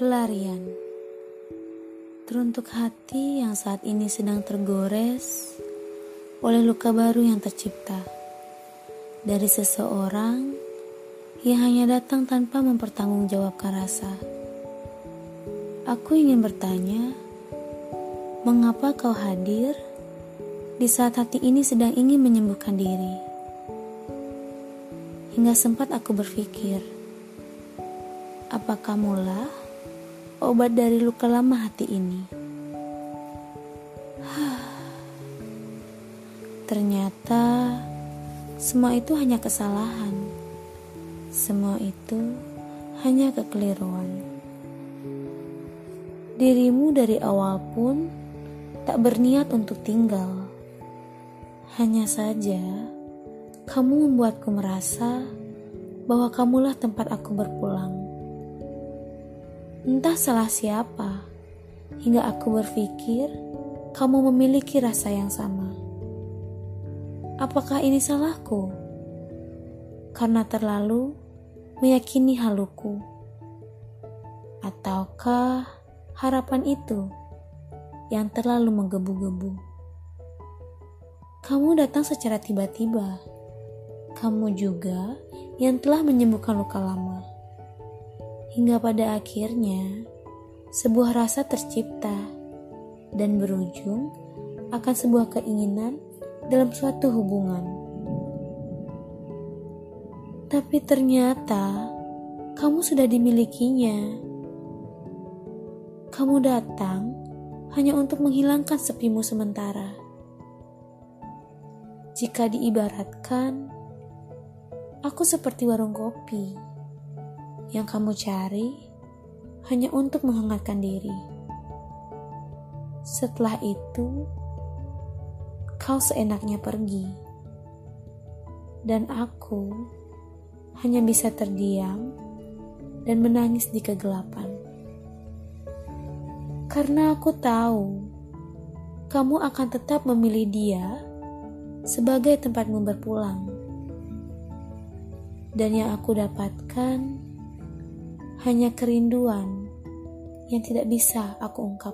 Pelarian Teruntuk hati yang saat ini sedang tergores oleh luka baru yang tercipta dari seseorang yang hanya datang tanpa mempertanggungjawabkan rasa. Aku ingin bertanya, mengapa kau hadir di saat hati ini sedang ingin menyembuhkan diri? Hingga sempat aku berpikir, apa kamulah obat dari luka lama hati ini? Ternyata semua itu hanya kesalahan. Semua itu hanya kekeliruan. Dirimu dari awal pun tak berniat untuk tinggal. Hanya saja kamu membuatku merasa bahwa kamulah tempat aku berpulang. Entah salah siapa, hingga aku berpikir kamu memiliki rasa yang sama. Apakah ini salahku? Karena terlalu meyakini haluku, ataukah harapan itu yang terlalu menggebu-gebu? Kamu datang secara tiba-tiba kamu juga yang telah menyembuhkan luka lama. Hingga pada akhirnya, sebuah rasa tercipta dan berujung akan sebuah keinginan dalam suatu hubungan. Tapi ternyata kamu sudah dimilikinya. Kamu datang hanya untuk menghilangkan sepimu sementara. Jika diibaratkan, Aku seperti warung kopi yang kamu cari hanya untuk menghangatkan diri. Setelah itu, kau seenaknya pergi, dan aku hanya bisa terdiam dan menangis di kegelapan. Karena aku tahu kamu akan tetap memilih dia sebagai tempatmu berpulang dan yang aku dapatkan hanya kerinduan yang tidak bisa aku ungkapkan.